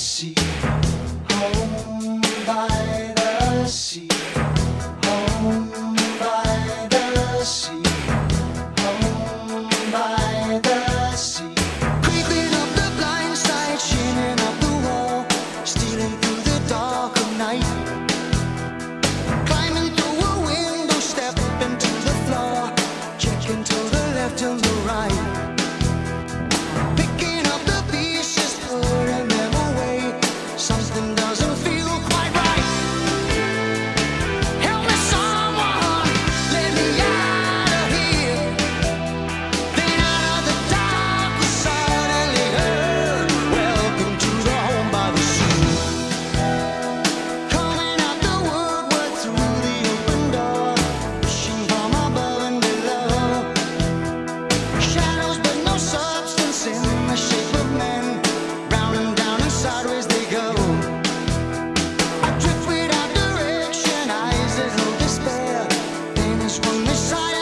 see. This side